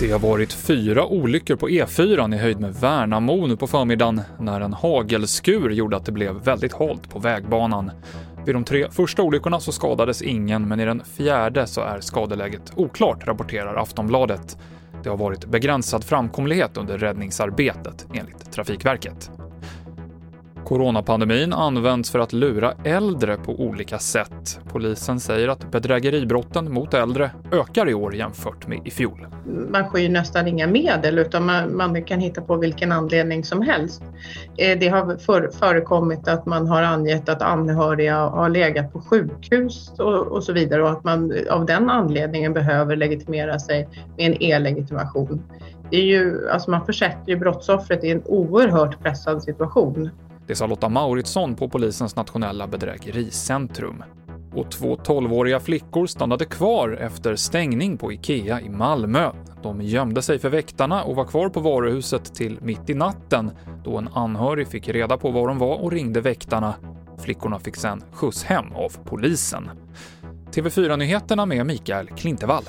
Det har varit fyra olyckor på E4 i höjd med Värnamo nu på förmiddagen när en hagelskur gjorde att det blev väldigt halt på vägbanan. Vid de tre första olyckorna så skadades ingen, men i den fjärde så är skadeläget oklart, rapporterar Aftonbladet. Det har varit begränsad framkomlighet under räddningsarbetet, enligt Trafikverket. Coronapandemin används för att lura äldre på olika sätt. Polisen säger att bedrägeribrotten mot äldre ökar i år jämfört med i fjol. Man skyr nästan inga medel utan man, man kan hitta på vilken anledning som helst. Eh, det har för, förekommit att man har angett att anhöriga har legat på sjukhus och, och så vidare och att man av den anledningen behöver legitimera sig med en e-legitimation. Det är ju, alltså man försätter ju brottsoffret i en oerhört pressad situation. Det sa Lotta Mauritsson på polisens nationella bedrägericentrum. Och två 12-åriga flickor stannade kvar efter stängning på IKEA i Malmö. De gömde sig för väktarna och var kvar på varuhuset till mitt i natten då en anhörig fick reda på var de var och ringde väktarna. Flickorna fick sen skjuts hem av polisen. TV4-nyheterna med Mikael Klintevall.